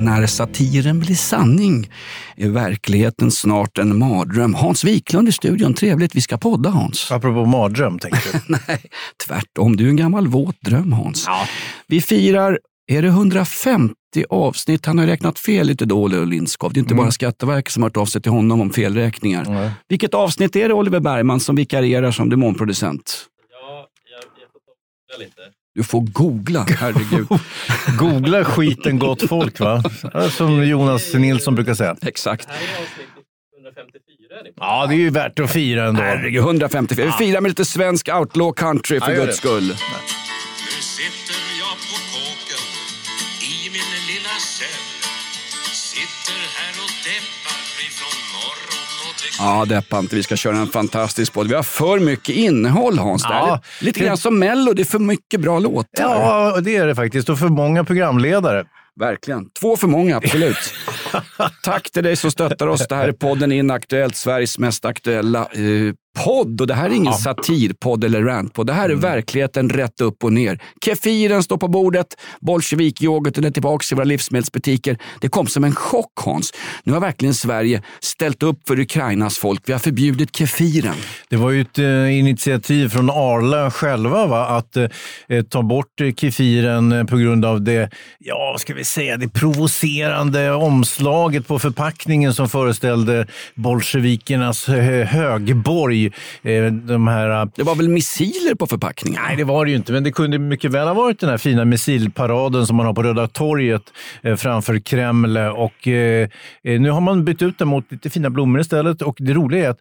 När satiren blir sanning är verkligheten snart en mardröm. Hans Wiklund i studion, trevligt. Vi ska podda Hans. Apropå mardröm, tänker du? Nej, tvärtom. Du är en gammal våt dröm Hans. Vi firar, är det 150 avsnitt? Han har räknat fel lite då, Oliver Lindskov. Det är inte bara Skatteverket som har hört av sig till honom om felräkningar. Nej. Vilket avsnitt är det Oliver Bergman som vikarierar som demonproducent? Du får googla, herregud. Googla skiten gott folk, va? Som Jonas Nilsson brukar säga. Exakt. Ja, det är ju värt att fira ändå. Herregud, 154. Vi firar med lite svensk outlaw country för Ja, guds skull. Nu sitter jag på kåken i min lilla cell Ja, deppa inte. Vi ska köra en fantastisk podd. Vi har för mycket innehåll Hans. Ja. Lite grann som Mello, det är för mycket bra låtar. Ja, det är det faktiskt. Och för många programledare. Verkligen. Två för många, absolut. Tack till dig som stöttar oss. Det här är podden Inaktuellt, Sveriges mest aktuella eh, podd. Och det här är ingen satirpodd eller rantpodd. Det här är verkligheten rätt upp och ner. Kefiren står på bordet, bolsjevikyoghurten är tillbaka i våra livsmedelsbutiker. Det kom som en chock Hans. Nu har verkligen Sverige ställt upp för Ukrainas folk. Vi har förbjudit kefiren. Det var ju ett eh, initiativ från Arla själva va? att eh, ta bort eh, kefiren eh, på grund av det, ja ska vi säga, det provocerande omslaget på förpackningen som föreställde bolsjevikernas eh, högborg. Eh, de här, eh, Det var väl missiler på förpackningen? Nej, det var det ju inte, men det kunde mycket väl ha varit den här fina missilparaden som man har på Röda torget eh, framför Kreml. Och, eh, nu har man bytt ut den mot lite fina blommor istället. Och det roliga är att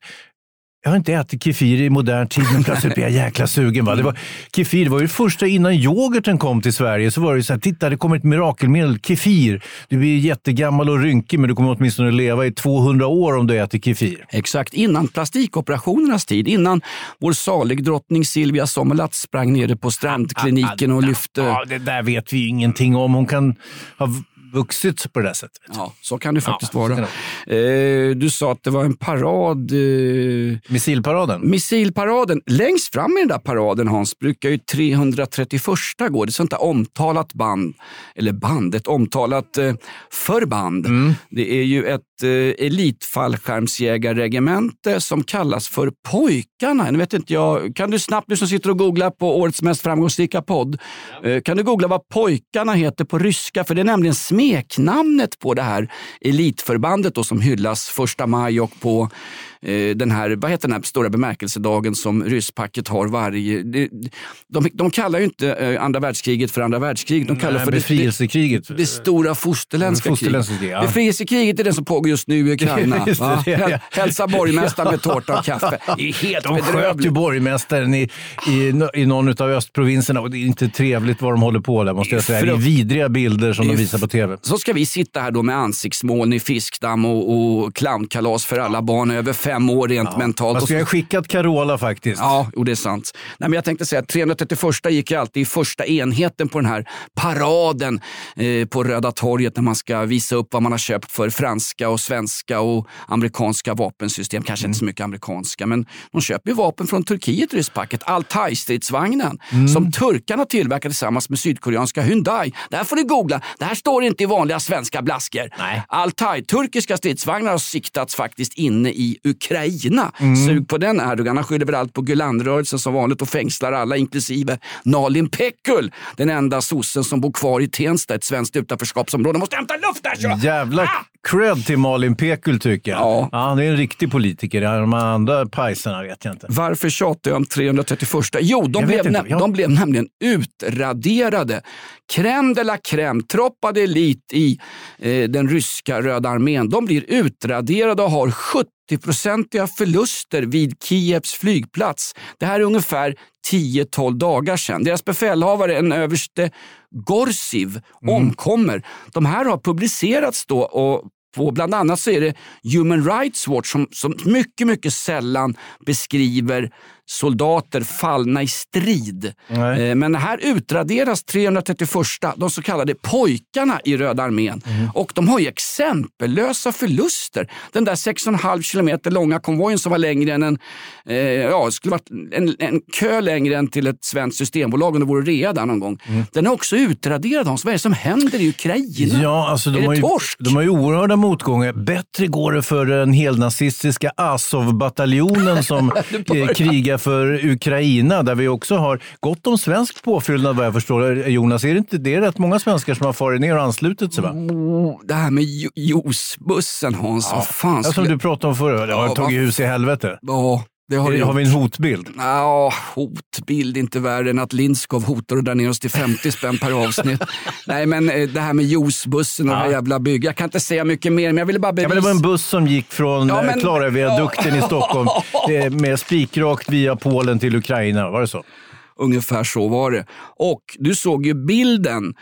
jag har inte ätit kefir i modern tid, men plötsligt blir jag jäkla sugen. Va? Det var, kefir det var ju det första innan yoghurten kom till Sverige. Så var det så här, titta det kommer ett mirakelmedel, kefir. Du blir jättegammal och rynkig, men du kommer åtminstone leva i 200 år om du äter kefir. Exakt, innan plastikoperationernas tid. Innan vår salig drottning Silvia Sommerlath sprang nere på strandkliniken och lyfte... Ja, det där vet vi ingenting om. Hon kan ha vuxit på det där sättet. Ja, så kan det faktiskt Ja, vara. kan Eh, du sa att det var en parad. Eh, Missilparaden? missilparaden. Längst fram i den där paraden, Hans, brukar ju 331 gå. Det är sånt där omtalat band, eller band, ett omtalat eh, förband. Mm. Det är ju ett eh, elitfallskärmsjägarregemente som kallas för Pojkarna. Nu vet inte jag, kan du snabbt, du som sitter och googlar på årets mest framgångsrika podd, eh, kan du googla vad Pojkarna heter på ryska? För det är nämligen smeknamnet på det här elitförbandet då, som hyllas första maj och på den här, vad heter den här stora bemärkelsedagen som rysspacket har varje... De, de, de kallar ju inte eh, andra världskriget för andra världskriget. De kallar Nej, för det, befrielsekriget. det, det stora fosterländska Fosterländska kriget. krig, ja. Befrielsekriget är det som pågår just nu i Ukraina. Det, det Häl- Hälsa borgmästaren med tårta och kaffe. Det är helt De sköt ju borgmästaren i, i, i någon av östprovinserna och det är inte trevligt vad de håller på där måste jag säga. Det är vidriga bilder som Det de visar på tv. Så ska vi sitta här då med ansiktsmålning i fiskdamm och, och clownkalas för alla barn över fem år rent mentalt. Man Och skulle så- ha skickat Carola faktiskt. Ja, jo, det är sant. Nej, men jag tänkte säga att 331 gick ju alltid i första enheten på den här paraden eh, på Röda torget när man ska visa upp vad man har köpt för franska och svenska och amerikanska vapensystem. Kanske inte så mycket amerikanska, men de köper ju vapen från Turkiet, rysspacket. Altai-stridsvagnen som turkarna tillverkar tillsammans med sydkoreanska Hyundai. Det här får ni googla. Det här står inte i vanliga svenska blaskor. Altai, turkiska stridsvagnar har siktats faktiskt inne i Ukraina. Sug på den Erdogan. Han skyller väl allt på Gülenrörelsen som vanligt och fängslar alla, inklusive Nalin Pekgul. Den enda sossen som bor kvar i Tensta, ett svenskt utanförskapsområde. Måste hämta luft där! Så. Jävla Ah! cred till Malin Pekul tycker jag. Ja. han är en riktig politiker. De andra pajsarna vet jag inte. Varför tjatar jag om 331? Jo, de, Jag blev, inte. näm- Ja. de blev nämligen utraderade. Crème de la crème, troppade elit i eh, den ryska Röda armén. De blir utraderade och har 17 80-procentiga förluster vid Kievs flygplats. Det här är ungefär 10-12 dagar sedan. Deras befälhavare, en överste Gorsiv, omkommer. De här har publicerats då och på, bland annat så är det Human Rights Watch som, som mycket, mycket sällan beskriver soldater fallna i strid. Nej. Eh, Men här utraderas 331, de så kallade pojkarna i Röda armén. Och de har ju exempellösa förluster. Den där 6,5 kilometer långa konvojen som var längre än en, eh, ja, skulle varit en, en kö längre än till ett svenskt systembolag om det vore rea där någon gång. Den är också utraderad Hans. Vad är det som händer i Ukraina? Ja, alltså är de, det har ju, torsk? de har ju oerhörda motgångar. Bättre går det för den helnazistiska Azov-bataljonen som eh, krigar för Ukraina, där vi också har gott om svensk påfyllnad vad jag förstår. Jonas, är det inte det är rätt många svenskar som har farit ner och anslutit sig? Va? Oh, det här med ju- juicebussen Hans, vad fan Ja, som skulle... du pratade om förra, Ja, tagit vad- hus i helvete. Ja, det har det har vi en hotbild? Ja, hotbild inte värre än att Lindskov hotar att dra ner oss till 50 spänn per avsnitt. Nej, men eh, det här med juicebussen och det här jävla bygget. Jag kan inte säga mycket mer, men jag ville bara Ja, bevisa. men det var en buss som gick från Ja, ja, men- Klaraviadukten i Stockholm eh, med spikrakt via Polen till Ukraina. Var det så? Ungefär så var det. Och du såg ju bilden.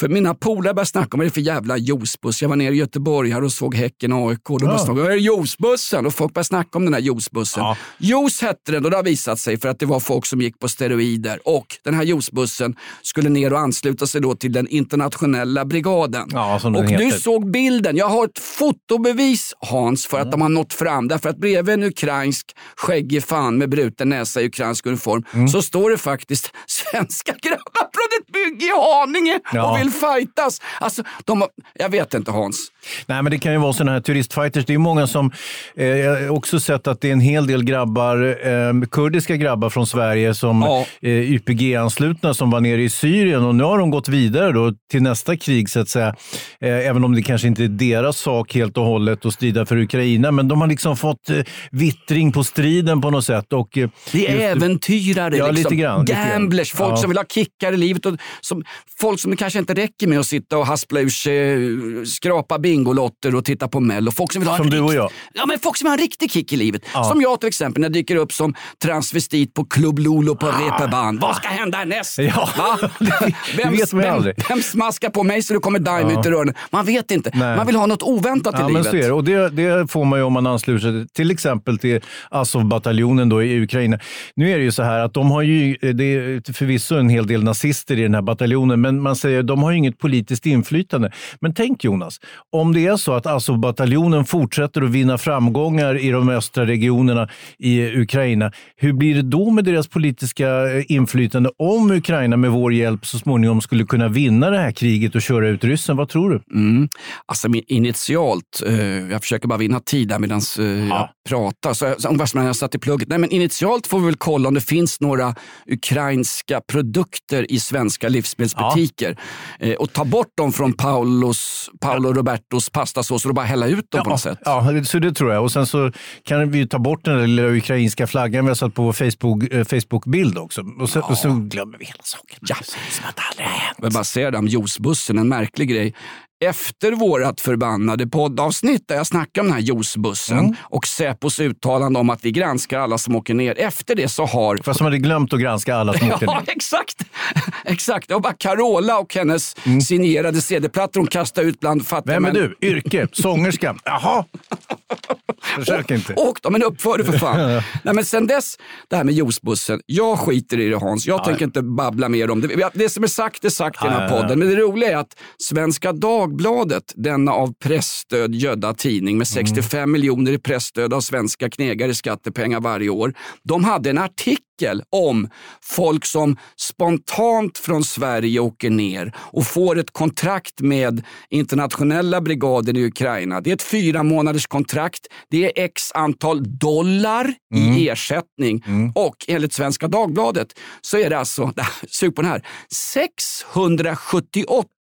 För mina polare började snacka om vad det är för jävla juicebuss. Jag var nere i Göteborg här och såg Häcken AIK. Då började Ja. snacka om juicebussen? Och folk började snacka om den här juicebussen. Ja. Juice hette den och det har visat sig för att det var folk som gick på steroider. Och den här juicebussen skulle ner och ansluta sig då till den internationella brigaden. Ja, och du såg bilden. Jag har ett fotobevis Hans för att de har nått fram. Därför att bredvid en ukrainsk skäggig fan med bruten näsa i ukrainsk uniform Mm. så står det faktiskt svenska grabbar från ett bygge i Haninge Ja. och vill fightas. Alltså, de jag vet inte Hans. Nej, men det kan ju vara sådana här turistfighters. Det är många som, eh, också sett att det är en hel del grabbar, eh, kurdiska grabbar från Sverige som Ja. eh, YPG-anslutna som var nere i Syrien och nu har de gått vidare då till nästa krig så att säga. Eh, även om det kanske inte är deras sak helt och hållet att strida för Ukraina, men de har liksom fått eh, vittring på striden på något sätt. Och, eh, Det är just- äventyrare, Ja, liksom. lite grann. gamblers, folk Ja. som vill ha kickar i livet. Och som, folk som det kanske inte räcker med att sitta och haspla ur sig, skrapa bingolotter och titta på Mello. Folk som vill ha Som en du och jag. Ja, men folk som har en riktig kick i livet. Som jag till exempel när jag dyker upp som transvestit på Club Lolo på reeperbahn. Vad ska hända härnäst? Ah. Ja, Va? det vet man ju aldrig. vem smaskar på mig så det kommer daim ut i öronen? Man vet inte. Nej. Man vill ha något oväntat i Ja, men livet. så är det. Och det, det får man ju om man ansluter sig till exempel till Azov-bataljonen i Ukraina. Nu är det ju så här att de har ju, det är förvisso en hel del nazister i den här bataljonen, men man säger att de har inget politiskt inflytande. Men tänk Jonas, om det är så att Azov-bataljonen fortsätter att vinna framgångar i de östra regionerna i Ukraina, hur blir det då med deras politiska eh, inflytande om Ukraina med vår hjälp så småningom skulle kunna vinna det här kriget och köra ut ryssen? Vad tror du? Mm. Alltså initialt, eh, jag försöker bara vinna tid där medan eh, jag pratar. Så, så, jag satt i plugget. Nej, men initialt får vi väl kolla om det finns några ukrainska produkter i svenska livsmedelsbutiker. Eh, och ta bort dem från Paulos, Paolo Robertos pastasås och bara hälla ut dem på något sätt. Ja, så det tror jag. Och sen så kan vi ta bort den där lilla ukrainska flaggan vi har satt på vår Facebook, eh, Facebook-bild också. Och så, och så glömmer vi hela saken. Ja. Som att det aldrig har hänt. Jag bara säga det om juicebussen, en märklig grej. Efter vårt förbannade poddavsnitt där jag snackade om den här juicebussen Mm. och Säpos uttalande om att vi granskar alla som åker ner. Efter det så har Fast som hade glömt att granska alla som Ja, ner. exakt. exakt. Det var bara Carola och hennes signerade CD-plattor hon kastade ut bland fattiga Mm. Vem är män. du? Yrke? Sångerska? Jaha. Försök inte. Åk då, men uppför dig för fan. Nej, men sen dess, det här med juicebussen. Jag skiter i det Hans. Jag tänker inte babbla mer om det. Det som är sagt är sagt i den här Ja, ja, ja. podden. Men det roliga är att Svenska Dagbladet, denna av pressstöd gödda tidning med 65 miljoner i pressstöd av svenska knegare skattepengar varje år. De hade en artikel om folk som spontant från Sverige åker ner och får ett kontrakt med internationella brigaden i Ukraina. Det är ett fyra månaders kontrakt. Det är x antal dollar i ersättning och enligt Svenska Dagbladet så är det alltså, sug på den här, 678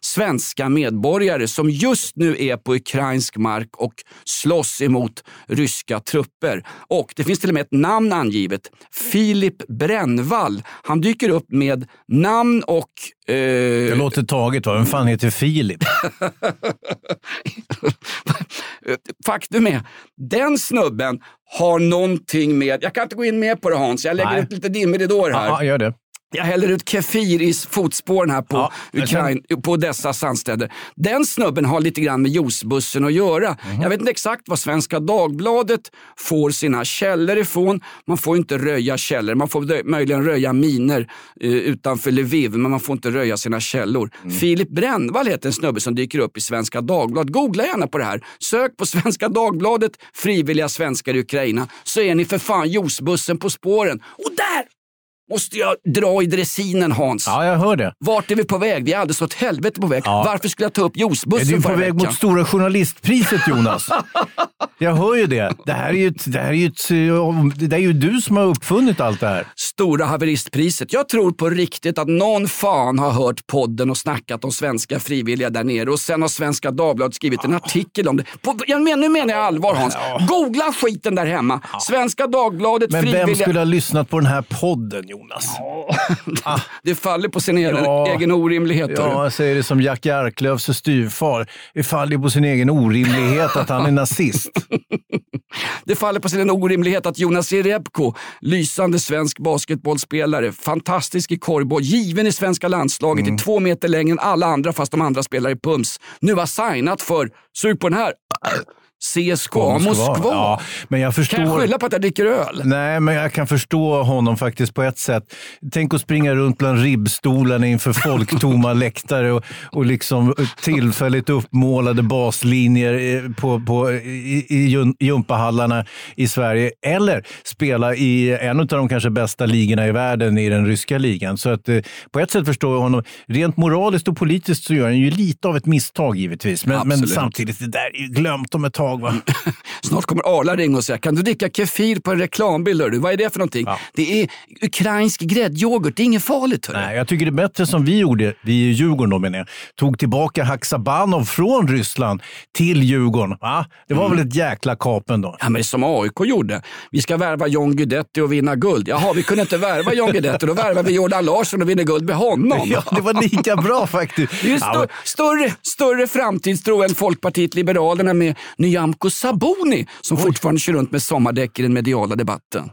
svenska medborgare som just nu är på ukrainsk mark och slåss emot ryska trupper. Och det finns till och med ett namn angivet. Filip Brännvall. Han dyker upp med namn och... Eh, Det låter taget. Va? Vem fan heter Filip? Faktum är, den snubben har någonting med... Jag kan inte gå in mer på det Hans, jag lägger Nej. ut lite dimridåer här. Ja, gör det. Jag häller ut Kefir i fotspåren här på, Ja, Ukraina, på dessa sandstäder. Den snubben har lite grann med juicebussen att göra. Mhm. Jag vet inte exakt var Svenska Dagbladet får sina källor ifrån. Man får inte röja källor. Man får möjligen röja miner eh, utanför Lviv, men man får inte röja sina källor. Mm. Filip Brännvall heter en snubbe som dyker upp i Svenska Dagbladet. Googla gärna på det här. Sök på Svenska Dagbladet, frivilliga svenskar i Ukraina, så är ni för fan juicebussen på spåren. Och där måste jag dra i dressinen Hans. Ja, jag hör det. Vart är vi på väg? Vi är alldeles åt helvete på väg. Ja. Varför skulle jag ta upp Är juicebussen du på förra väg veckan? mot Stora Journalistpriset, Jonas? Jag hör ju det. Det här är ju, det här är ju, ett, det är ju du som har uppfunnit allt det här. Stora haveristpriset. Jag tror på riktigt att någon fan har hört podden och snackat om svenska frivilliga där nere och sen har Svenska Dagbladet skrivit en artikel om det. På, jag men, nu menar jag allvar Hans. Googla skiten där hemma. Svenska Dagbladet Men frivilliga... vem skulle ha lyssnat på den här podden, Jonas? Det faller på sin egen, Ja. egen orimlighet. Ja, jag säger det som Jack Arklövs styvfar. Det faller på sin egen orimlighet att han är nazist. Det faller på sin orimlighet att Jonas Jerebko, lysande svensk basketbollspelare, fantastisk i korgboll, given i svenska landslaget, Mm. är två meter längre än alla andra fast de andra spelar i pums, nu har signat för, sug på den här, CSKA Moskva. Ja, men jag förstår... Kan jag skylla på att jag dricker öl? Nej, men jag kan förstå honom faktiskt på ett sätt. Tänk att springa runt bland ribbstolarna inför folktomma läktare och, och liksom tillfälligt uppmålade baslinjer eh, på, på, i, i gympahallarna i Sverige. Eller spela i en av de kanske bästa ligorna i världen, i den ryska ligan. Så att, eh, på ett sätt förstår jag honom. Rent moraliskt och politiskt så gör han ju lite av ett misstag givetvis. Men, men samtidigt, det där är glömt om ett tag. Va? Snart kommer Arla ringa och säga, kan du dricka kefir på en reklambild? hör Du? Vad är det för någonting? Ja. Det är ukrainsk gräddyoghurt, det är inget farligt. hörru. Nej, jag tycker det är bättre som vi gjorde, vi i Djurgården då menar jag, tog tillbaka Haksabanov från Ryssland till Djurgården. Va? Det var väl ett jäkla kapen då? Ja, men som AIK gjorde. Vi ska värva John Guidetti och vinna guld. Jaha, vi kunde inte värva John Guidetti. Då värvar vi Jordan Larsson och vinner guld med honom. Ja, det var lika bra faktiskt. Det är ju större, större framtidstro än Folkpartiet Liberalerna med Nyamko Sabuni som fortfarande kör runt med sommardäck i den mediala debatten.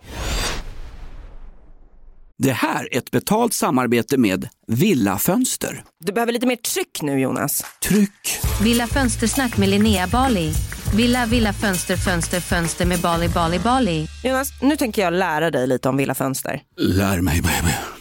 Det här är ett betalt samarbete med Villa Fönster. Du behöver lite mer tryck nu Jonas. Tryck! Villa Fönstersnack med Linnea Bali. Villa, villa, fönster, fönster, fönster med Bali, Bali, Bali. Jonas, nu tänker jag lära dig lite om Villa Fönster. Lär mig baby.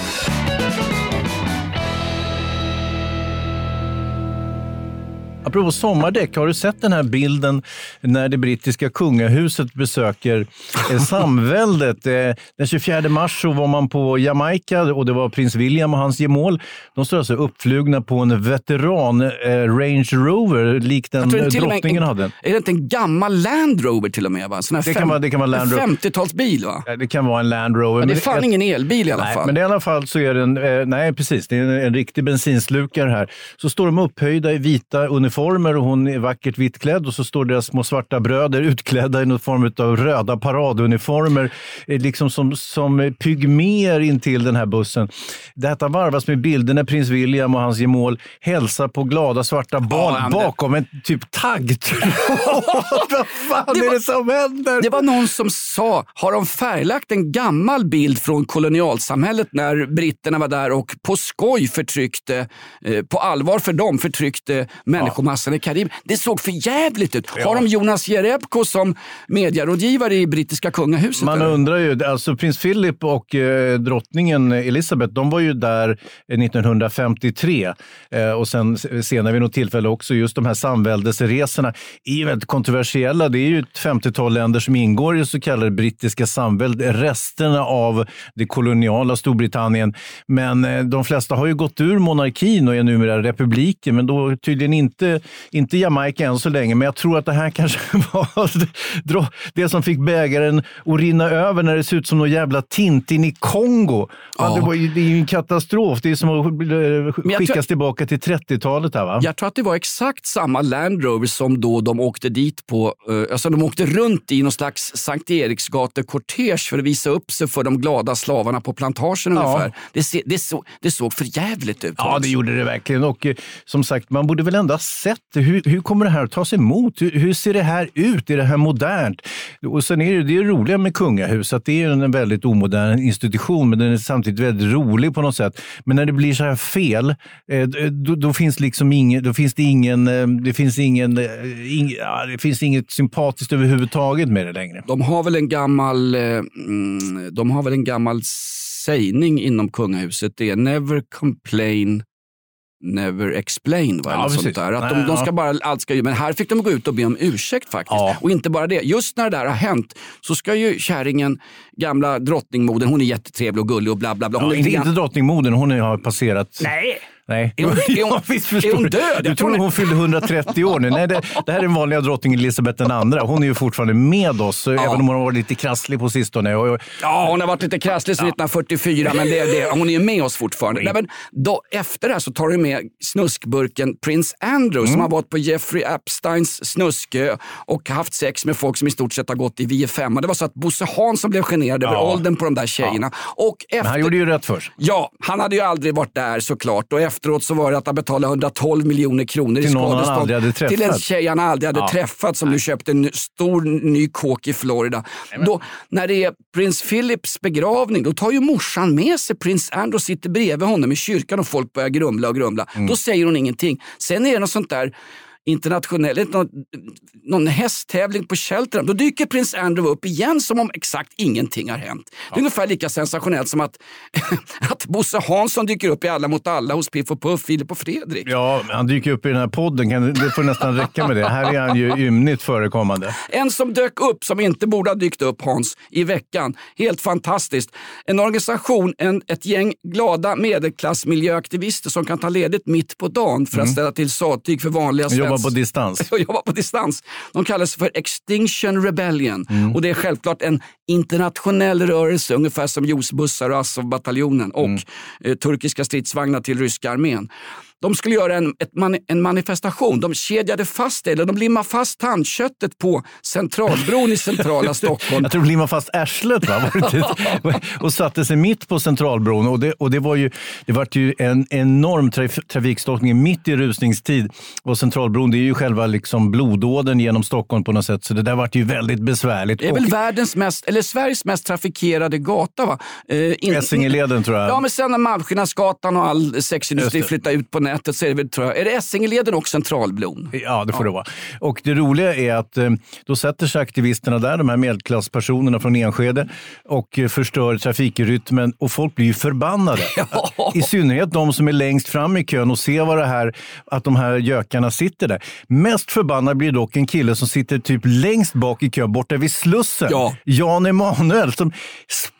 Apropå sommardäck, har du sett den här bilden när det brittiska kungahuset besöker eh, samväldet? Eh, den 24 mars så var man på Jamaica och det var prins William och hans gemål. De står alltså uppflugna på en veteran eh, Range Rover, likt den drottningen en, hade. Är det inte en gammal Land Rover till och med? Va? Sån här Det kan vara- det kan vara Land Rover. En 50-talsbil va? Ja, Det kan vara en Land Rover. Men det är fan ett- ingen elbil i alla nej, fall. Men i alla fall så är det en, eh, nej precis, det är en, en riktig bensinslukare här. Så står de upphöjda i vita uniformer och hon är vackert vitt klädd och så står deras små svarta bröder utklädda i någon form av röda paraduniformer, eh, liksom som, som pygméer in till den här bussen. Detta varvas med bilder när prins William och hans gemål hälsar på glada svarta barn det- bakom en typ taggtråd. Vad fan är det som händer? Det var någon som sa, har de färglagt en gammal bild från kolonialsamhället när britterna var där och på skoj förtryckte, eh, på allvar för dem förtryckte människomassan i Karibien. Det såg för jävligt ut. Har de Jonas Jerebko som medierådgivare i brittiska kungahuset? Man eller? undrar ju, alltså prins Philip och eh, drottningen Elizabeth, de var ju där eh, 1953 eh, och sen senare vid något tillfälle också just de här samväldesresorna är ju väldigt kontroversiella. Det är ju ett 50-tal länder som ingår i så kallade brittiska samväldet, resterna av det koloniala Storbritannien. Men eh, de flesta har ju gått ur monarkin och är numera republiker, men då tydligen inte, inte Jamaica än så länge. Men jag tror att det här kanske var det som fick bägaren att rinna över när det ser ut som någon jävla Tintin i Kongo. Ja. Det, var, ju- det är ju en katastrof. Det är som att skickas tror- tillbaka till 30-talet. Här, va? Jag tror att det var exakt samma Land Rover som då de åkte dit på, eh, alltså de åkte runt i någon slags Sankt Eriksgate-kortege för att visa upp sig för de glada slavarna på plantagen Ja. ungefär. Det, se, det, så, det såg för jävligt ut. Ja, det gjorde det verkligen. Och eh, som sagt, man borde väl ändå sett det. Hur, hur kommer det här att tas emot? Hur, hur ser det här ut? Är det här modernt? Och sen är det, det är roliga med kungahus, att det är en väldigt omodern institution, men den är samtidigt väldigt rolig på något sätt. Men när det blir så här fel, eh, då, då finns liksom ingen, då finns det ingen, eh, det finns ingen, eh, ing, ja, det finns inget sympatiskt överhuvudtaget med det längre. De har väl en gammal, mm, de har väl en gammal sägning inom kungahuset. Det är never complain, never explain. Va? Ja, sånt precis. där. Att de, de ska bara, allt ska ju, men här fick de gå ut och be om ursäkt faktiskt. Ja. Och inte bara det, just när det där har hänt så ska ju kärringen, gamla drottningmodern, hon är jättetrevlig och gullig och bla bla bla. Hon Ja, är inte, inte drottningmodern, hon har passerat. Nej, Nej. Är hon- är hon- Ja, är hon död? Du tror hon fyllde 130 år nu. Nej, det, det här är den vanliga drottningen Elisabeth andra. Hon är ju fortfarande med oss, även om hon har varit lite krasslig på sistone. Och, och, Ja, hon har varit lite krasslig sedan 1944, men det, det, hon är ju med oss fortfarande. Nej, men då, efter det här så tar du med snuskburken Prince Andrew som har varit på Jeffrey Epsteins snuskö och haft sex med folk som i stort sett har gått i VFM. Det var så att Bosse Hansson blev generad över Ja. åldern på de där tjejerna. Och efter, men han gjorde ju rätt för sig. Ja, han hade ju aldrig varit där såklart. Och efteråt så var det att han betalade 112 miljoner kronor i Till han skadestånd. Till en tjej han aldrig hade Ja. träffat som nu köpte en stor ny kåk i Florida. Då, när det är prins Philips begravning, då tar ju morsan med sig prins Andrew och sitter bredvid honom i kyrkan och folk börjar grumla och grumla. Mm. Då säger hon ingenting. Sen är det något sånt där internationellt, någon, någon hästtävling på Cheltenham. Då dyker prins Andrew upp igen som om exakt ingenting har hänt. Det är ungefär lika sensationellt som att, att Bosse Hansson dyker upp i Alla mot alla hos Piff och Puff, Filip och Fredrik. Ja, han dyker upp i den här podden. Kan, det får nästan räcka med det. Här är han ju ymnigt förekommande. En som dök upp som inte borde ha dykt upp Hans i veckan. Helt fantastiskt. En organisation, en, ett gäng glada medelklassmiljöaktivister som kan ta ledigt mitt på dagen för att ställa till sattyg för vanliga Han jobbar på distans. och jobbar på distans. De kallas för Extinction Rebellion och det är självklart en internationell rörelse ungefär som Juicebussar och Azov-bataljonen och eh, turkiska stridsvagnar till ryska armén. De skulle göra en, mani, en manifestation. De kedjade fast det, eller de limmade fast tandköttet på Centralbron i centrala Stockholm. Jag tror de limmade fast arslet va? Och satte sig mitt på Centralbron. Och det, och det var ju, det var ju en enorm traf, trafikstockning mitt i rusningstid. Och Centralbron det är ju själva liksom blodådern genom Stockholm på något sätt. Så det där var ju väldigt besvärligt. Det är Och- väl världens mest, eller Sveriges mest trafikerade gata va? Eh, in- Essingeleden tror jag. Ja, men sen när Malmskillnadsgatan och all sexindustri flyttar ut på nätet så är det väl, tror jag, är det Essingeleden och Centralbron? Ja, det får det vara. Och det roliga är att eh, då sätter sig aktivisterna där, de här medelklasspersonerna från Enskede och eh, förstör trafikrytmen och folk blir ju förbannade. I synnerhet de som är längst fram i kön och ser vad det här, att de här gökarna sitter där. Mest förbannad blir dock en kille som sitter typ längst bak i kön, borta vid Slussen. Ja. Jan Emanuel som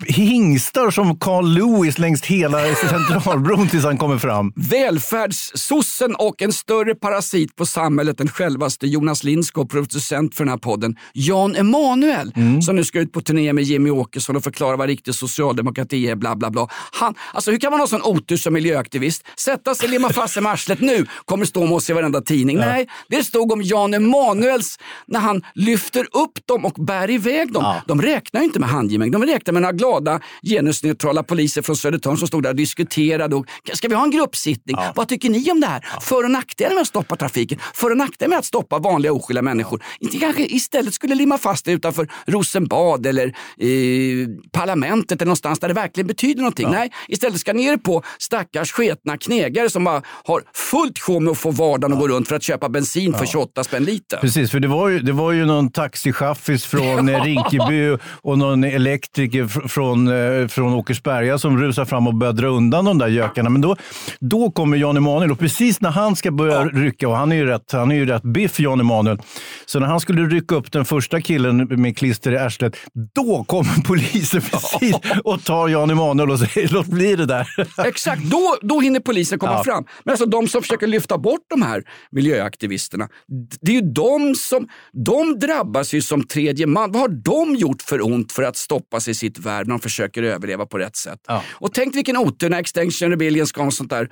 hingstar som Carl Lewis längs hela Centralbron tills han kommer fram. Välfärdssossen och en större parasit på samhället än självaste Jonas Lindskog, producent för den här podden, Jan Emanuel, Mm. som nu ska ut på turné med Jimmy Åkesson och förklara vad riktig socialdemokrati är, bla bla bla. Han, alltså hur kan man ha sån otur som miljöaktivist? Sätta sig, limma fast sig med arslet nu, kommer stå med oss i varenda tidning. Nej, det stod om Jan Emanuels när han lyfter upp dem och bär iväg dem. De räknar ju inte med handgemäng, de räknar med några glada genusneutrala poliser från Södertörn som stod där och diskuterade. Och, ska vi ha en gruppsittning? Vad tycker ni om det här? För och nackdelar med att stoppa trafiken, för och nackdelar med att stoppa vanliga oskyldiga människor. Inte kanske istället skulle limma fast det utanför Rosenbad eller eh, parlamentet eller någonstans där det verkligen betyder någonting. Nej, istället ska ner på stackars sketna knegare som bara har fullt sjå med att få vardagen att gå runt för att köpa bensin för 28 spänn liter. Precis, för det var ju, det var ju någon taxichaffis från eh, Rinkeby och någon elektriker fr- från, eh, från Åkersberga som rusar fram och börjar dra undan de där gökarna. Men då, då kommer Jan Emanuel och precis när han ska börja rycka, och han är ju rätt, han är ju rätt biff Jan Emanuel, så när han skulle rycka upp den första killen med klister i arslet, då kommer polisen precis och tar Jan Emanuel och säger låt bli det där. Exakt, då, då hinner polisen komma Ja. fram. Men alltså de som försöker lyfta bort de här miljöaktivisterna, det är ju de som de drabbas ju som tredje man. Vad har de gjort för ont för att stoppa sig i sitt värv när de försöker överleva på rätt sätt? Och tänk vilken otur när Extinction Rebellion ska ha sånt där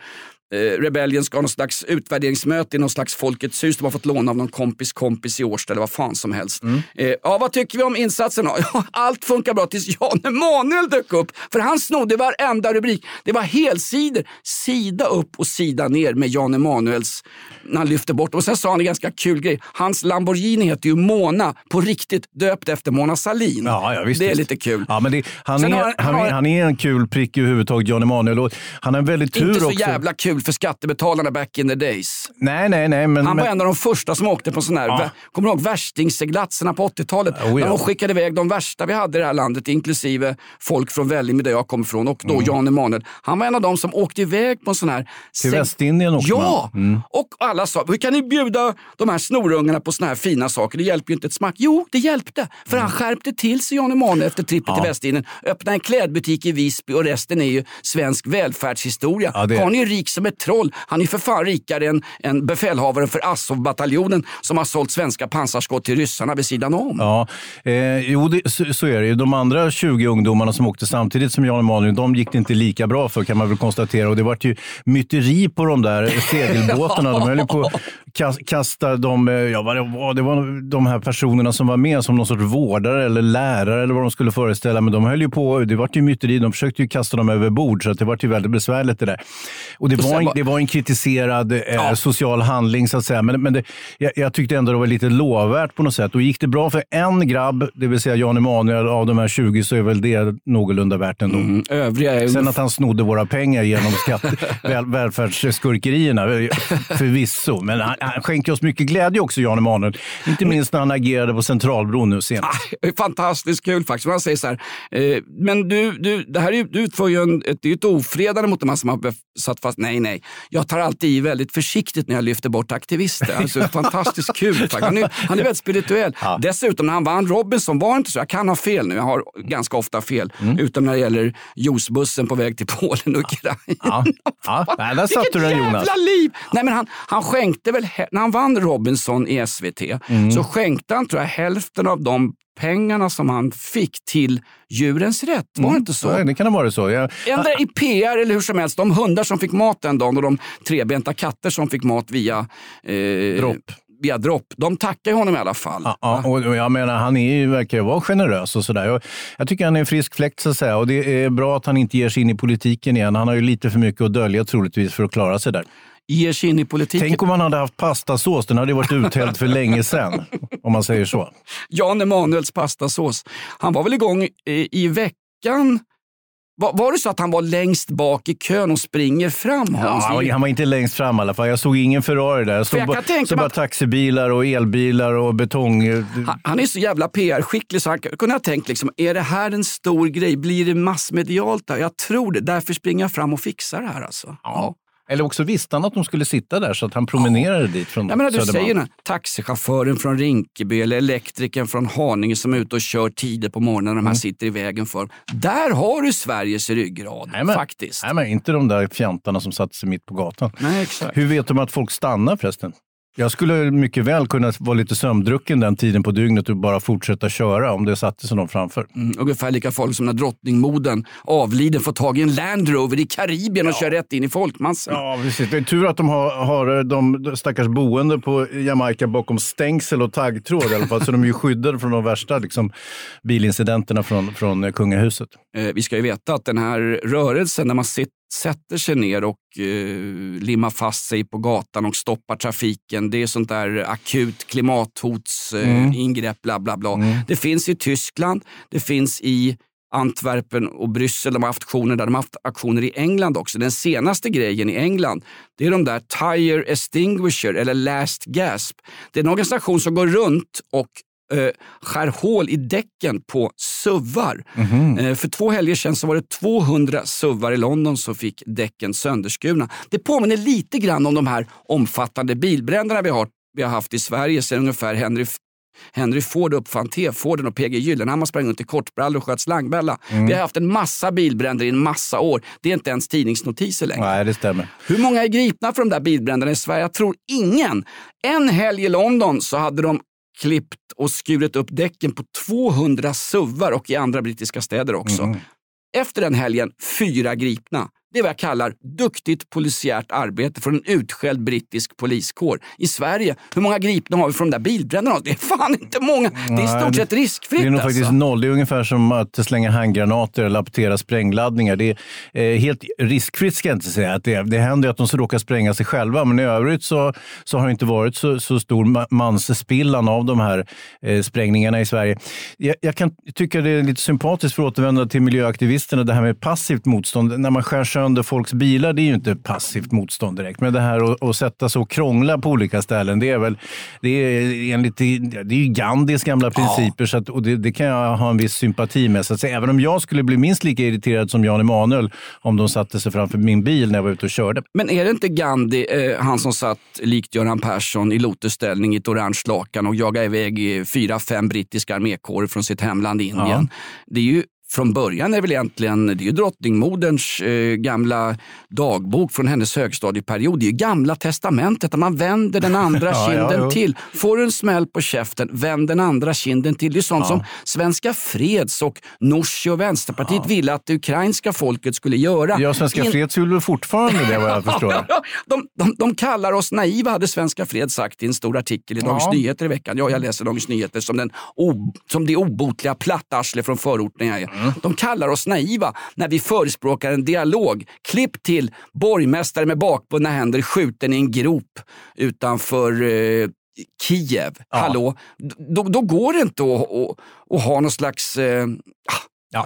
Rebellion ska ha någon slags utvärderingsmöte i någon slags Folkets hus. De har fått låna av någon kompis kompis i Årsta eller vad fan som helst. Eh, ja, vad tycker vi om insatsen då? Ja, allt funkar bra tills Jan Emanuel dök upp. För han snodde varenda rubrik. Det var helsidor, sida upp och sida ner med Jan Emanuels, när han lyfte bort. Och sen sa han en ganska kul grej. Hans Lamborghini heter ju Mona, på riktigt döpt efter Mona Sahlin. Ja, ja, visst, det är visst. lite kul. Ja, men det, han, Sen är, har- han, har- han är en kul prick överhuvudtaget, Jan Emanuel. Och han har en väldigt tur Inte så också. jävla kul för skattebetalarna back in the days. Nej, nej, nej. Men, Han var men, en av de första som åkte på sån här, Ja. kommer du ihåg värstingseglatserna på 80-talet? Oh, ja. De skickade iväg de värsta vi hade i det här landet, inklusive folk från Vällingby där jag kommer ifrån och då Jan Emanuel. Han var en av de som åkte iväg på en sån här... Mm. Till seg- Västindien åkte Ja! Mm. Och alla sa, hur kan ni bjuda de här snorungarna på såna här fina saker? Det hjälper ju inte ett smack. Jo, det hjälpte. För han skärpte till sig Jan Emanuel efter trippet Mm. Ja. till Västindien. Öppnade en klädbutik i Visby och resten är ju svensk välfärdshistoria. Ja, det Karln är ju rik som ett troll. Han är för fan rikare än, än befälhavaren för Azov-bataljonen som har sålt svenska pansarskott till ryssarna vid sidan om. Ja, eh, jo, det, så, så är det ju. De andra 20 ungdomarna som åkte samtidigt som Jan Emanuel, de gick det inte lika bra för kan man väl konstatera. Och det var ju myteri på de där segelbåtarna. De höll på att kas- kasta de, eh, ja, vad det, var, det var de här personerna som var med som någon sorts vårdare eller lärare eller vad de skulle föreställa. Men de höll ju på, det var ju myteri. De försökte ju kasta dem över bord så att det var ju väldigt besvärligt det där. Och det Och var, en, det var en kritiserad eh, social handling så att säga. Men, men det, jag, jag tyckte ändå det var lite lovvärt på något sätt. Och gick det bra för en grabb, det vill säga Jan Emanuel, av de här 20 så är väl det någorlunda värt ändå. Mm, övriga är Sen att han snodde våra pengar genom skatt, väl, välfärdsskurkerierna, eh, förvisso. Men han, han skänker oss mycket glädje också, Jan Emanuel. Inte minst när han agerade på Centralbron nu senast. Är fantastiskt kul faktiskt. Man säger så här, eh, men du, du, det här är, du utför ju en, ett, det är ju ett ofredande mot de här som har satt fast. Nej, nej. Jag tar alltid i väldigt försiktigt när jag lyfter bort aktivister. Alltså, fantastiskt kul. faktiskt. Han är, han är väldigt spirituell. Dessutom när han vann Robinson var inte så. Jag kan ha fel nu. Jag har ganska ofta fel. Mm. Utom när det gäller juicebussen på väg till Polen och Ukraina. Ja, ja. Nej, där satte du den Jonas. liv! Nej, men han, han skänkte väl, när han vann Robinson i SVT, Mm. så skänkte han tror jag hälften av de pengarna som han fick till Djurens Rätt. Var det inte så? Nej, det kan ha varit så. Jag, Ändra i PR eller hur som helst. De hundar som fick mat den dagen och de trebenta katter som fick mat via eh, Dropp. Via dropp. De tackar honom i alla fall. Ja, och och jag menar, han är ju, verkar ju vara generös och sådär. Jag, jag tycker han är en frisk fläkt så att säga. Och det är bra att han inte ger sig in i politiken igen. Han har ju lite för mycket att dölja troligtvis för att klara sig där. Ger sig in i politiken. Tänk om man hade haft pastasås. Den hade varit uthälld för länge sedan. Om man säger så. Jan Emanuels pastasås. Han var väl igång i, i veckan var, var, det så att han var längst bak i kön och springer fram? Hans? Ja, han var inte längst fram i alla fall. Jag såg ingen Ferrari där. Jag såg, jag bara, såg bara taxibilar och elbilar och betong. Han, han är så jävla PR-skicklig så han kunde ha tänkt, liksom, är det här en stor grej? Blir det massmedialt? Där? Jag tror det. Därför springer jag fram och fixar det här. Alltså. Ja. Eller också visste han att de skulle sitta där så att han promenerade ja. dit från ja, men Du säger den, taxichauffören från Rinkeby eller elektrikern från Haninge som är ute och kör tider på morgonen när de här mm. sitter i vägen för Där har du Sveriges ryggrad nej, men, faktiskt. Nej, men inte de där fjantarna som satte sig mitt på gatan. Nej, exakt. Hur vet de att folk stannar förresten? Jag skulle mycket väl kunna vara lite sömndrucken den tiden på dygnet och bara fortsätta köra om det satte sig någon framför. Mm, ungefär lika farligt som när drottningmoden avlider får tag i en Land Rover i Karibien och ja. kör rätt in i folkmassan. Ja, precis. Det är tur att de har, har de stackars boende på Jamaica bakom stängsel och taggtråd i alla fall, så de är ju skyddade från de värsta liksom, bilincidenterna från, från kungahuset. Eh, vi ska ju veta att den här rörelsen, när man sitter sätter sig ner och eh, limmar fast sig på gatan och stoppar trafiken. Det är sånt där akut klimathotsingrepp, eh, bla bla bla. Mm. Det finns i Tyskland, det finns i Antwerpen och Bryssel. De har haft aktioner där. De har haft aktioner i England också. Den senaste grejen i England det är de där Tire Extinguisher eller Last Gasp. Det är en organisation som går runt och eh, skär hål i däcken på suvar. Mm. Eh, för två helger sedan så var det 200 suvar i London som fick däcken sönderskurna. Det påminner lite grann om de här omfattande bilbränderna vi har, vi har haft i Sverige sedan ungefär Henry Henry Ford uppfann T-Forden och PG Gyllenhammar sprang runt i kortbrallor och sköt slangbälla. Mm. Vi har haft en massa bilbränder i en massa år. Det är inte ens tidningsnotiser längre. Nej, det stämmer. Hur många är gripna för de där bilbränderna i Sverige? Jag tror ingen. En helg i London så hade de klippt och skurit upp däcken på 200 suvar och i andra brittiska städer också. Mm. Efter den helgen, fyra gripna. Det är vad jag kallar duktigt polisiärt arbete från en utskälld brittisk poliskår. I Sverige, hur många gripna har vi från de där bilbränderna? Det är fan inte många. Det är i stort sett riskfritt. Det är nog alltså. faktiskt noll. Det är ungefär som att slänga handgranater eller apportera sprängladdningar. Det är eh, helt riskfritt ska jag inte säga. Att det, det händer att de råkar spränga sig själva, men i övrigt så, så har det inte varit så, så stor mansspillan av de här eh, sprängningarna i Sverige. Jag, jag, kan tycka det är lite sympatiskt för att återvända till miljöaktivisterna, det här med passivt motstånd. När man skär sönder folks bilar, det är ju inte passivt motstånd direkt. Men det här att, att sätta sig och krångla på olika ställen, det är väl det är enligt det är ju Gandhis gamla principer ja. så att, och det, det, kan jag ha en viss sympati med. Så att säga, även om jag skulle bli minst lika irriterad som Jan Emanuel om de satte sig framför min bil när jag var ute och körde. Men är det inte Gandhi, eh, han som satt likt Göran Persson i lotusställning i ett orange lakan och jagade iväg fyra, fem brittiska armékårer från sitt hemland Indien. Ja. Det är ju från början är väl egentligen det är ju drottningmoderns eh, gamla dagbok från hennes högstadieperiod. Det är gamla testamentet där man vänder den andra ja, kinden ja, till. Får du en smäll på käften, vänd den andra kinden till. Det är sånt ja. som Svenska Freds och Nooshi och Vänsterpartiet ville att det ukrainska folket skulle göra. Ja, Svenska In... Freds vill väl fortfarande det vad jag förstår. de, de, de, kallar oss naiva, hade Svenska Freds sagt i en stor artikel i Dagens Nyheter i veckan. Ja, jag läser Dagens Nyheter som, den, som det obotliga plattarsle från förorten jag är. Mm. De kallar oss naiva när vi förespråkar en dialog. Klipp till borgmästare med bakbundna händer skjuten i en grop utanför eh, Kiev. Ja. Hallå? Då, då, går det inte att, att, att ha någon slags... Eh, ah. ja.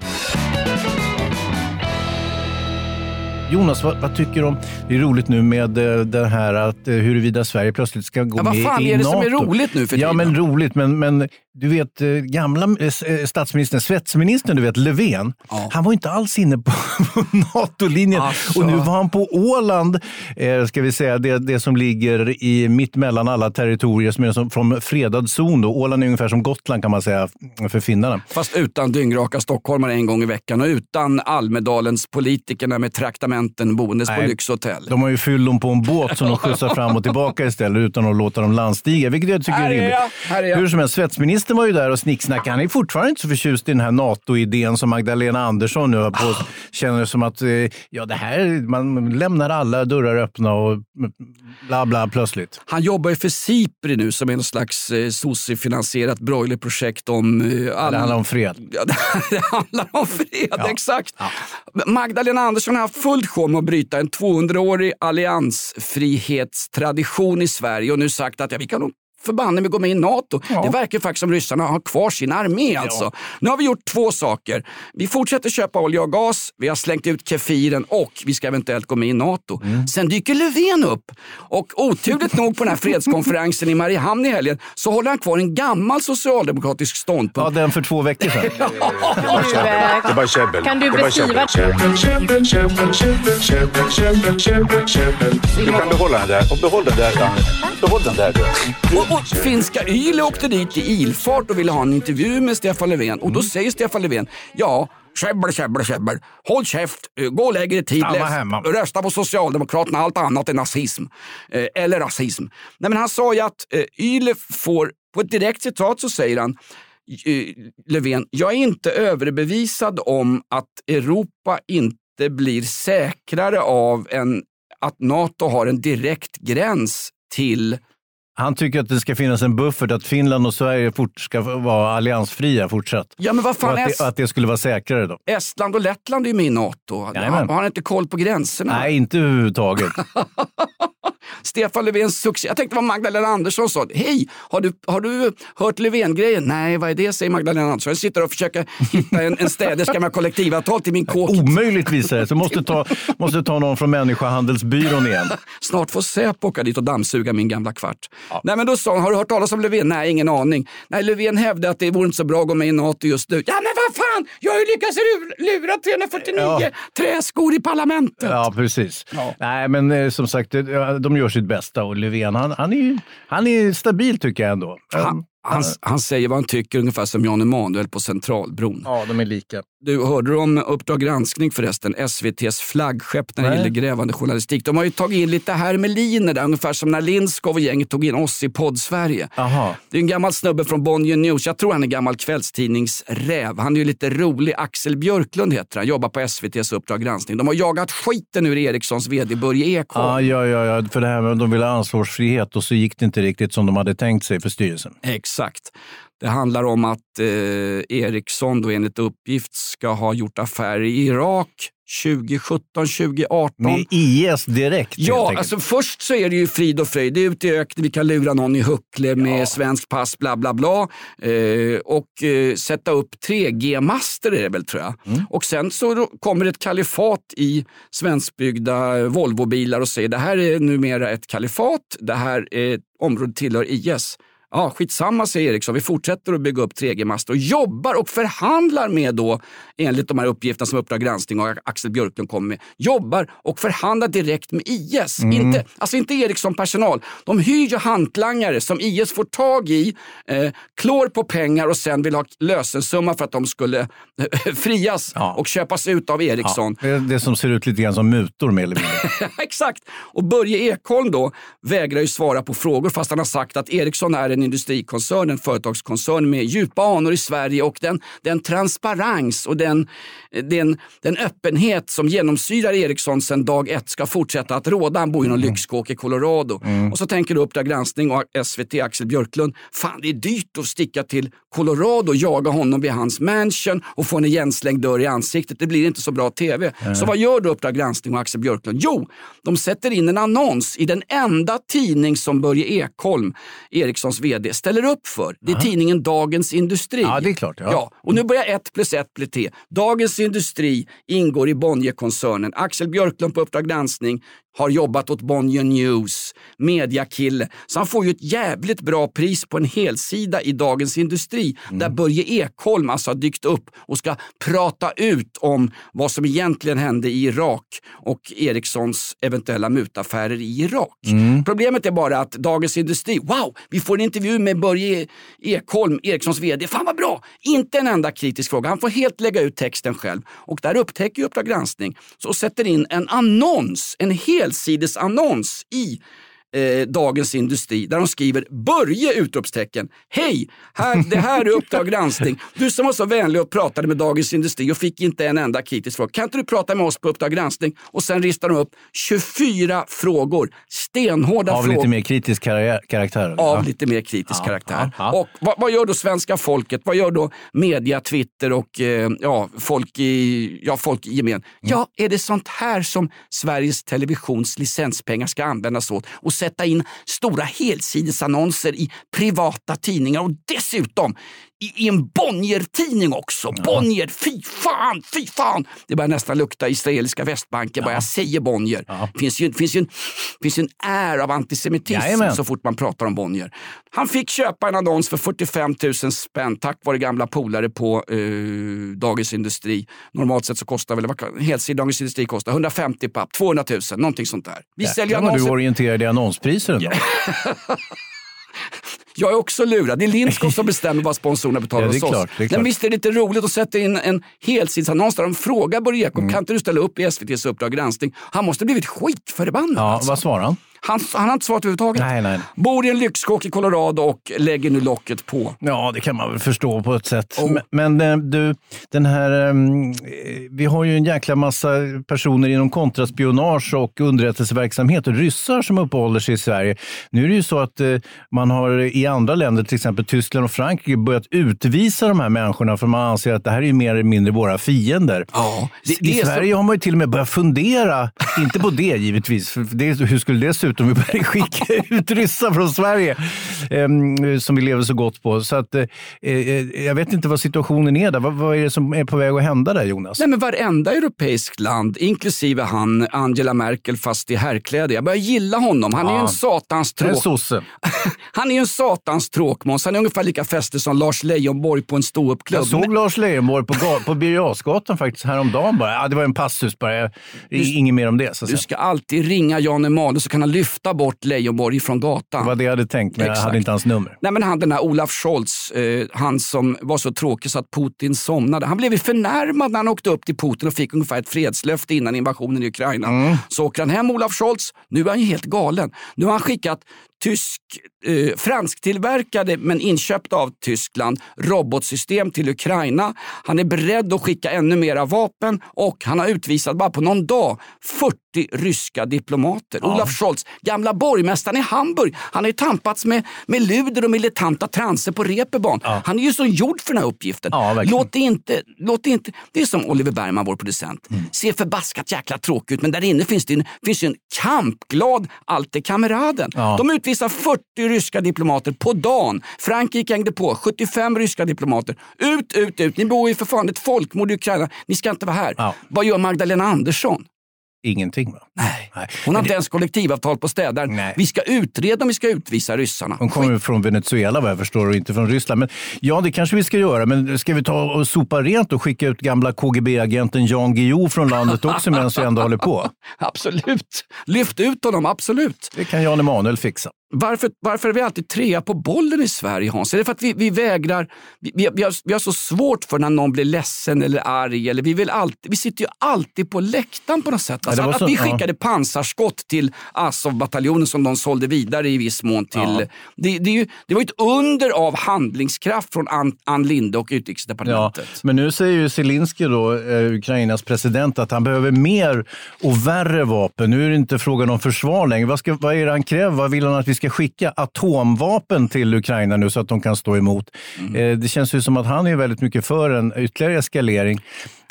Jonas, vad, vad, tycker du om... Det är roligt nu med eh, det här att eh, huruvida Sverige plötsligt ska gå ja, med i NATO. Vad fan är det som är roligt nu för tiden? Ja, men roligt. Men, men du vet, eh, gamla eh, statsministern, svetsministern, du vet, Löfven, han var inte alls inne på, på NATO-linjen. Alltså. Och nu var han på Åland, eh, ska vi säga, det, det som ligger i mitt mellan alla territorier, som är som, från fredad zon. Då. Åland är ungefär som Gotland kan man säga för finnarna. Fast utan dyngraka stockholmare en gång i veckan och utan Almedalens politikerna med traktamenten boendes på Nej, lyxhotell. De har ju fyllon på en båt som de skjutsar fram och tillbaka istället utan att låta dem landstiga, vilket jag tycker är Här är rimligt. är. Hur som helst, svetsministern var ju där och snicksnackade. Han är fortfarande inte så förtjust i den här NATO-idén som Magdalena Andersson nu har på. Känner som att eh, ja, det här, man lämnar alla dörrar öppna och bla bla plötsligt. Han jobbar ju för Sipri nu som är någon slags eh, sosse-finansierat broilerprojekt om... Eh, all... Det handlar om fred. Ja, det, handlar om fred, exakt. Magdalena Andersson har haft fullt sjå med att bryta en 200-årig alliansfrihetstradition i Sverige och nu sagt att ja, vi kan nog förbanne mig gå med i NATO. Det verkar faktiskt som ryssarna har kvar sin armé alltså. Nu har vi gjort två saker. Vi fortsätter köpa olja och gas, vi har slängt ut kefiren och vi ska eventuellt gå med i NATO. Sen dyker Löfven upp och oturligt nog på den här fredskonferensen i Mariehamn i helgen så håller han kvar en gammal socialdemokratisk ståndpunkt. Ja, den för två veckor sedan. Det är bara käbbel. Kan du beskriva... Du kan behålla den där. Och behåll den där. Behåll den där. Och, finska Yle åkte dit i ilfart och ville ha en intervju med Stefan Löfven. Och då säger Stefan Löfven, ja, käbbel, käbbel, käbbel. Håll käft, eh, gå och lägg i tid. Rösta på Socialdemokraterna, allt annat är nazism. Eh, eller rasism. Nej, men han sa ju att eh, Yle får, på ett direkt citat så säger han, eh, Löfven, jag är inte överbevisad om att Europa inte blir säkrare av en, att NATO har en direkt gräns till Han tycker att det ska finnas en buffert, att Finland och Sverige fort ska vara alliansfria fortsatt. Ja, men vad fan och att, det, att det skulle vara säkrare då? Estland och Lettland är ju med i NATO. Har, har han inte koll på gränserna? Nej, inte överhuvudtaget. Stefan Löfvens succé. Jag tänkte vad Magdalena Andersson sa. Hej, har du, har du hört Löfven-grejen? Nej, vad är det? säger Magdalena Andersson. Jag sitter och försöker hitta en, en städerska med kollektivavtal till min kåk. Omöjligt visar det sig. Måste ta, måste ta någon från Människohandelsbyrån igen. Snart får Säpo åka dit och dammsuga min gamla kvart. Nej, men då sa hon, har du hört talas om Löfven? Nej, ingen aning. Nej, Löfven hävdade att det vore inte så bra att gå med i NATO just nu. Ja, men vad fan! Jag har ju lyckats lura- lura 349 Ja. träskor i parlamentet. Ja, precis. Nej, men eh, som sagt, eh, de gör sitt bästa och Löfven, han, han, är, han är stabil tycker jag ändå. Han, han, han säger vad han tycker ungefär som Jan Emanuel på Centralbron. Ja, de är lika. Du, hörde du om Uppdrag granskning förresten? SVTs flaggskepp när det gäller grävande journalistik. De har ju tagit in lite hermeliner där, ungefär som när Lindskov och gänget tog in oss i podd-Sverige. Det är en gammal snubbe från Bonnier News. Jag tror han är gammal kvällstidningsräv. Han är ju lite rolig. Axel Björklund heter han. Jobbar på SVTs Uppdrag granskning. De har jagat skiten ur Ericssons vd Börje Ekholm. Ja, ja, ja, ja, för det här med att de ville ha ansvarsfrihet och så gick det inte riktigt som de hade tänkt sig för styrelsen. Exakt. Det handlar om att eh, Ericsson då enligt uppgift ska ha gjort affärer i Irak 2017, 2018. Med IS direkt Ja, alltså först så är det ju frid och fröjd. Det är ute i öknen, vi kan lura någon i huckle med svensk pass, bla bla bla. Eh, och eh, sätta upp 3G-master är det väl tror jag. Mm. Och sen så kommer ett kalifat i svenskbyggda Volvobilar och säger det här är numera ett kalifat, det här eh, området tillhör IS. Ja, skitsamma säger Ericsson, vi fortsätter att bygga upp 3G-master och jobbar och förhandlar med då, enligt de här uppgifterna som Uppdrag granskning och Axel Björklund kommer med, jobbar och förhandlar direkt med IS. Mm. Inte, alltså inte Ericsson-personal. De hyr ju hantlangare som IS får tag i, eh, klår på pengar och sen vill ha lösensumma för att de skulle eh, frias och köpas ut av Ericsson. Ja, det, det som ser ut lite grann som mutor mer eller mindre. Exakt. Och Börje Ekholm då vägrar ju svara på frågor fast han har sagt att Ericsson är en industrikoncern, en företagskoncern med djupa anor i Sverige och den, den transparens och den, den, den öppenhet som genomsyrar Ericsson sedan dag ett ska fortsätta att råda. Han bor i någon lyxkåk i Colorado. Och så tänker du Uppdrag granskning och SVT Axel Björklund, fan det är dyrt att sticka till Colorado och jaga honom vid hans mansion och få en igenslängd dörr i ansiktet. Det blir inte så bra tv. Nej. Så vad gör då Uppdrag granskning och Axel Björklund? Jo, de sätter in en annons i den enda tidning som Börje Ekholm, Ericssons vd, ställer upp för. Det är tidningen Dagens Industri. Ja, det är klart. Ja. Ja, och nu börjar ett plus ett bli tre. Dagens Industri ingår i Bonnierkoncernen. Axel Björklund på Uppdrag granskning har jobbat åt Bonnier News, mediakille. Så han får ju ett jävligt bra pris på en helsida i Dagens Industri där Börje Ekholm alltså har dykt upp och ska prata ut om vad som egentligen hände i Irak och Ericssons eventuella mutaffärer i Irak. Problemet är bara att Dagens Industri, wow, vi får en intervju med Börje Ekholm, Ericssons vd. Fan vad bra! Inte en enda kritisk fråga. Han får helt lägga ut texten själv. Och där upptäcker ju Uppdrag granskning så sätter in en annons, en helsidesannons i eh, Dagens Industri där de skriver Börje! utropstecken. Hej! Här, det här är Uppdrag granskning. Du som var så vänlig och pratade med Dagens Industri och fick inte en enda kritisk fråga. Kan inte du prata med oss på Uppdrag granskning? Och sen ristar de upp 24 frågor. Stenhårda Av frågor. lite mer kritisk kar- karaktär? Av Ja. lite mer kritisk Ja, karaktär. ja, ja. Och vad, vad gör då svenska folket? Vad gör då media, Twitter och eh, ja, folk, i, ja, folk i gemen? Ja, är det sånt här som Sveriges Televisions licenspengar ska användas åt? Och sätta in stora helsidesannonser i privata tidningar och dessutom i, i en Bonnier-tidning också. Bonnier, fy fan, fy fan! Det börjar nästan lukta israeliska västbanken bara jag säger Bonnier. Det finns ju, finns ju en, finns ju en är av antisemitism Jajamän. så fort man pratar om Bonnier. Han fick köpa en annons för 45 000 spänn tack vare gamla polare på eh, Dagens Industri. Normalt sett så kostar väl, kan- helsida Dagens Industri kostar 150 papp, 200 000, någonting sånt där. Vi säljer Jäklar vad du annonser. orienterade i annonspriser ändå. Jag är också lurad. Det är Lindskog som bestämmer vad sponsorerna betalar Ja, hos oss. klart. Men visst är det lite roligt att sätta in en helsidesannons där de frågar Börje Ekholm, Mm. kan inte du ställa upp i SVTs Uppdrag granskning? Han måste ha blivit skitförbannad. Ja, alltså. vad svarar han? Han, han har inte svarat överhuvudtaget. Nej, nej. Bor i en lyxkåk i Colorado och lägger nu locket på. Ja, det kan man väl förstå på ett sätt. Men, men eh, du, den här, ehm, eh, vi har ju en jäkla massa personer inom kontraspionage och underrättelseverksamhet och ryssar som uppehåller sig i Sverige. Nu är det ju så att eh, man har i andra länder, till exempel Tyskland och Frankrike, börjat utvisa de här människorna för man anser att det här är mer eller mindre våra fiender. Ja, det- I det så- Sverige har man ju till och med börjat fundera, inte på det givetvis, för det, hur skulle det se ut om vi började skicka ut ryssar från Sverige em, som vi lever så gott på. Så att, eh, eh, jag vet inte vad situationen är där. Vad, vad är det som är på väg att hända där Jonas? Nej, men varenda europeiskt land, inklusive han, Angela Merkel, fast i herrkläder. Jag börjar gilla honom. Han är ju Ja. en satans En tråk. Han är ju en satans tråkmåns. Han är ungefär lika fästig som Lars Leijonborg på en ståuppklubb. Jag såg Lars Leijonborg på, på Birger Jarlsgatan faktiskt häromdagen bara. Ja, det var en passus bara. Jag- Inget mer om det. Så Du ska alltid ringa Jan Emanuel så kan han lyfta bort Leijonborg från gatan. Det var det jag hade tänkt, men jag Exakt. hade inte hans nummer. Nej, men han den här Olaf Scholz, eh, han som var så tråkig så att Putin somnade. Han blev ju förnärmad när han åkte upp till Putin och fick ungefär ett fredslöfte innan invasionen i Ukraina. Mm. Så åker han hem Olaf Scholz. Nu är han ju helt galen. Nu har han skickat tysk, eh, fransktillverkade men inköpta av Tyskland robotsystem till Ukraina. Han är beredd att skicka ännu mera vapen och han har utvisat bara på någon dag 40 ryska diplomater. Olaf Scholz, gamla borgmästaren i Hamburg, han har ju tampats med, med luder och militanta transer på reeperbahn. Han är ju så gjord för den här uppgiften. låt det inte, låt det inte, det är som Oliver Bergman, vår producent. Mm. Ser förbaskat jäkla tråkigt ut men där inne finns det en, finns en kampglad alte kameraden. Ja. De utvisar 40 ryska diplomater på dagen. Frankrike hängde på, 75 ryska diplomater. Ut, ut, ut. Ni bor ju för fan ett folkmord i Ukraina. Ni ska inte vara här. Vad gör Magdalena Andersson? Ingenting va? Nej. Hon har inte ens kollektivavtal på städaren. Vi ska utreda om vi ska utvisa ryssarna. De kommer från Venezuela vad jag förstår och inte från Ryssland. Men, ja, det kanske vi ska göra. Men ska vi ta och sopa rent och skicka ut gamla KGB-agenten Jan Guillou från landet också medan vi ändå håller på? Absolut. Lyft ut honom, absolut. Det kan Jan Emanuel fixa. Varför, varför är vi alltid trea på bollen i Sverige Hans? Är det för att vi, vi vägrar, vi, vi, har, vi har så svårt för när någon blir ledsen eller arg. Eller vi, vill alltid, vi sitter ju alltid på läktaren på något sätt. Alltså, Ja, var att så- vi ja. skickade pansarskott till Azov-bataljonen som de sålde vidare i viss mån till. Ja. Det, det, ju, det var ju ett under av handlingskraft från Ann, Ann Linde och Ja, utrikesdepartementet. men nu säger ju Zelensky, då, eh, Ukrainas president, att han behöver mer och värre vapen. Nu är det inte frågan om försvar längre. Vad, ska, vad är det han kräver? Vad vill han att vi ska ska skicka atomvapen till Ukraina nu så att de kan stå emot. Eh, Det känns ju som att han är väldigt mycket för en ytterligare eskalering.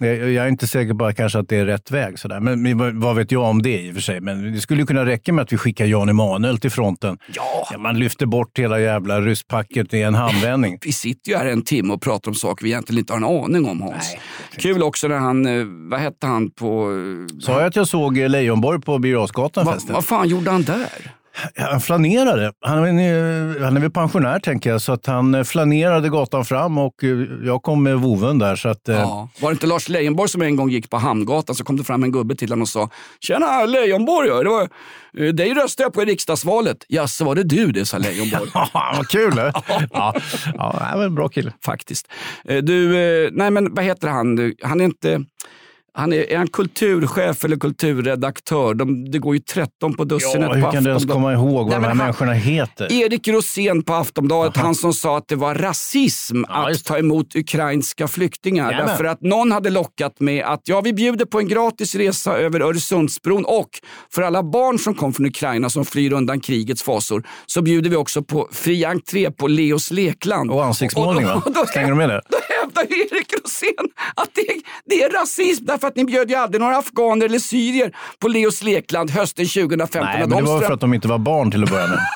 Eh, Jag är inte säker på kanske att det är rätt väg. Sådär. Men vad- vet jag om det i och för sig. Men det skulle ju kunna räcka med att vi skickar Jan Emanuel till fronten. Ja. Man lyfter bort hela jävla rysspacket i en handvändning. Vi sitter ju här en timme och pratar om saker vi egentligen inte har en aning om Hans. Kul också när han, eh, vad hette han på... Sa jag att jag såg Leijonborg på Birger Va, förresten? vad fan gjorde han där? Han flanerade. Han är, han är väl pensionär tänker jag, så att han flanerade gatan fram och eh, jag kom med voven där. Så att, eh, Ja. Var det inte Lars Leijonborg som en gång gick på Hamngatan så kom det fram en gubbe till honom och sa Tjena Leijonborg, ja, det var, eh, dig röstade jag på i riksdagsvalet. Ja, så var det du det, sa Leijonborg. Vad kul! ja, ja, en bra kille. Faktiskt. Du, nej men vad heter han? Han är inte... Han är, är han kulturchef eller kulturredaktör? De, det går ju 13 på dussinet Ja, hur kan du ens komma ihåg vad Nej, de här han- människorna heter? Erik Rosén på Aftonbladet, han som sa att det var rasism att ta emot ukrainska flyktingar. Jajamän. Därför att någon hade lockat med att ja, vi bjuder på en gratis resa över Öresundsbron och för alla barn som kom från Ukraina som flyr undan krigets fasor så bjuder vi också på fri entré på Leos lekland. Och ansiktsmålning va? Och då- Slänger de med det? Hävdar Erik Rosén att det, det är rasism därför att ni bjöd ju aldrig några afghaner eller syrier på Leos lekland hösten 2015. Nej, men det de var för att de inte var barn till att börja med.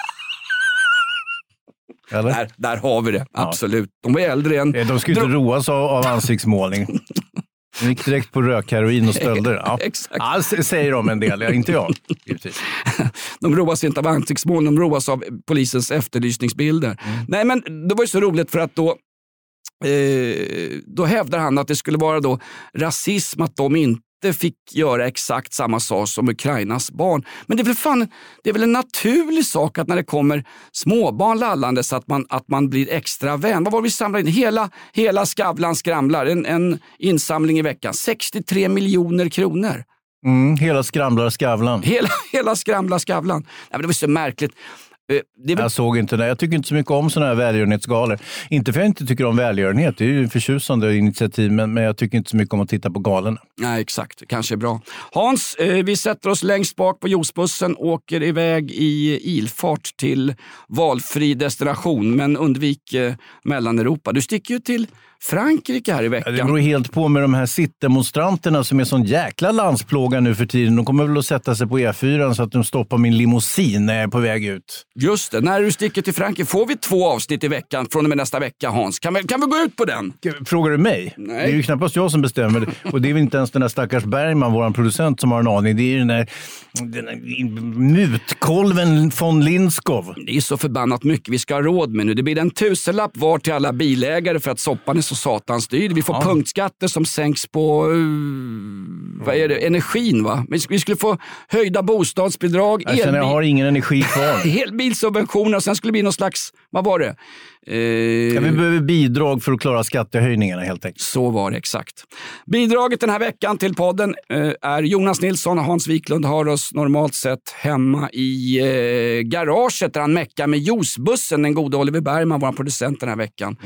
Eller? Där, där har vi det, absolut. De var äldre än... Eh, De skulle inte roas av, av ansiktsmålning. De gick direkt på rökheroin och stölder. Ja. Exakt. Ja, s- säger de en del, ja, inte jag. De roas inte av ansiktsmål, de roas av polisens efterlysningsbilder. Mm. Nej, men det var ju så roligt för att då Eh, då hävdar han att det skulle vara då rasism att de inte fick göra exakt samma sak som Ukrainas barn. Men det är väl, fan, det är väl en naturlig sak att när det kommer småbarn lallandes att man, att man blir extra vän. Vad var det vi samlade in? Hela, hela Skavlan skramlar, en, en insamling i veckan. 63 miljoner kronor. Mm, hela skramlar skavlan. Hela, hela skramla Skavlan. Nej, men det var så märkligt. Eh, väl Jag såg inte det. Jag tycker inte så mycket om sådana här välgörenhetsgalor. Inte för att jag inte tycker om välgörenhet, det är ju en förtjusande initiativ, men, men jag tycker inte så mycket om att titta på galorna. Nej, exakt. Kanske är bra. Hans, eh, vi sätter oss längst bak på juicebussen, åker iväg i ilfart till valfri destination, men undvik eh, Mellaneuropa. Du sticker ju till Frankrike här i veckan. Det beror helt på med de här sittdemonstranterna som är sån jäkla landsplåga nu för tiden. De kommer väl att sätta sig på E4 så att de stoppar min limousin när jag är på väg ut. Just det, när du sticker till Frankrike får vi två avsnitt i veckan från och med nästa vecka Hans. Kan vi, kan vi gå ut på den? Frågar du mig? Nej. Det är ju knappast jag som bestämmer. Och det är väl inte ens den där stackars Bergman, vår producent, som har en aning. Det är ju den där, den där mutkolven von Lindskov. Det är så förbannat mycket vi ska ha råd med nu. Det blir en tusenlapp var till alla bilägare för att soppan är så satans dyr. Vi får punktskatter som sänks på eh, vad är det? energin. va? Vi skulle få höjda bostadsbidrag, Jag känner jag har ingen energi kvar. elbilsubventioner och sen skulle det bli någon slags, vad var det? Eh, Ja, vi behöver bidrag för att klara skattehöjningarna helt enkelt. Så var det exakt. Bidraget den här veckan till podden eh, är Jonas Nilsson och Hans Wiklund har oss normalt sett hemma i eh, garaget där han meckar med juicebussen, den gode Oliver Bergman, vår producent den här veckan.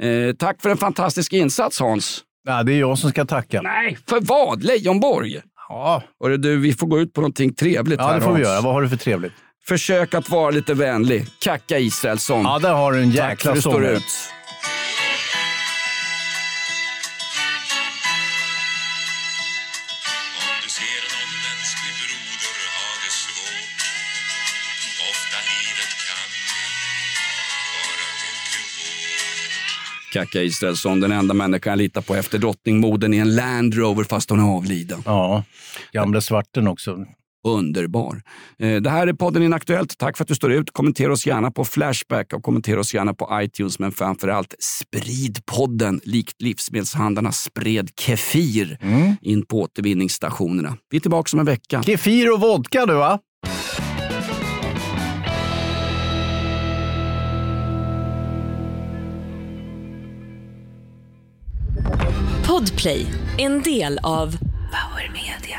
Eh, tack för en fantastisk insats Hans. Ja, det är jag som ska tacka. Nej, för vad? Leijonborg? Ja. Hörru du, vi får gå ut på någonting trevligt Ja, här det får vi Hans. göra. Vad har du för trevligt? Försök att vara lite vänlig. Kacka Israelsson. Ja, där har du en Tack för jäkla att du står ut. Kacka Israelsson, den enda människan jag litar på efter drottningmodern i en Land Rover fast hon är avliden. Ja, gamle svarten också. Underbar. Eh, Det här är podden Inaktuellt. Tack för att du står ut. Kommentera oss gärna på Flashback och kommentera oss gärna på iTunes. Men framför allt sprid podden likt livsmedelshandlarna spred Kefir in på återvinningsstationerna. Vi är tillbaka om en vecka. Kefir och vodka du va? Podplay, en del av Power Media.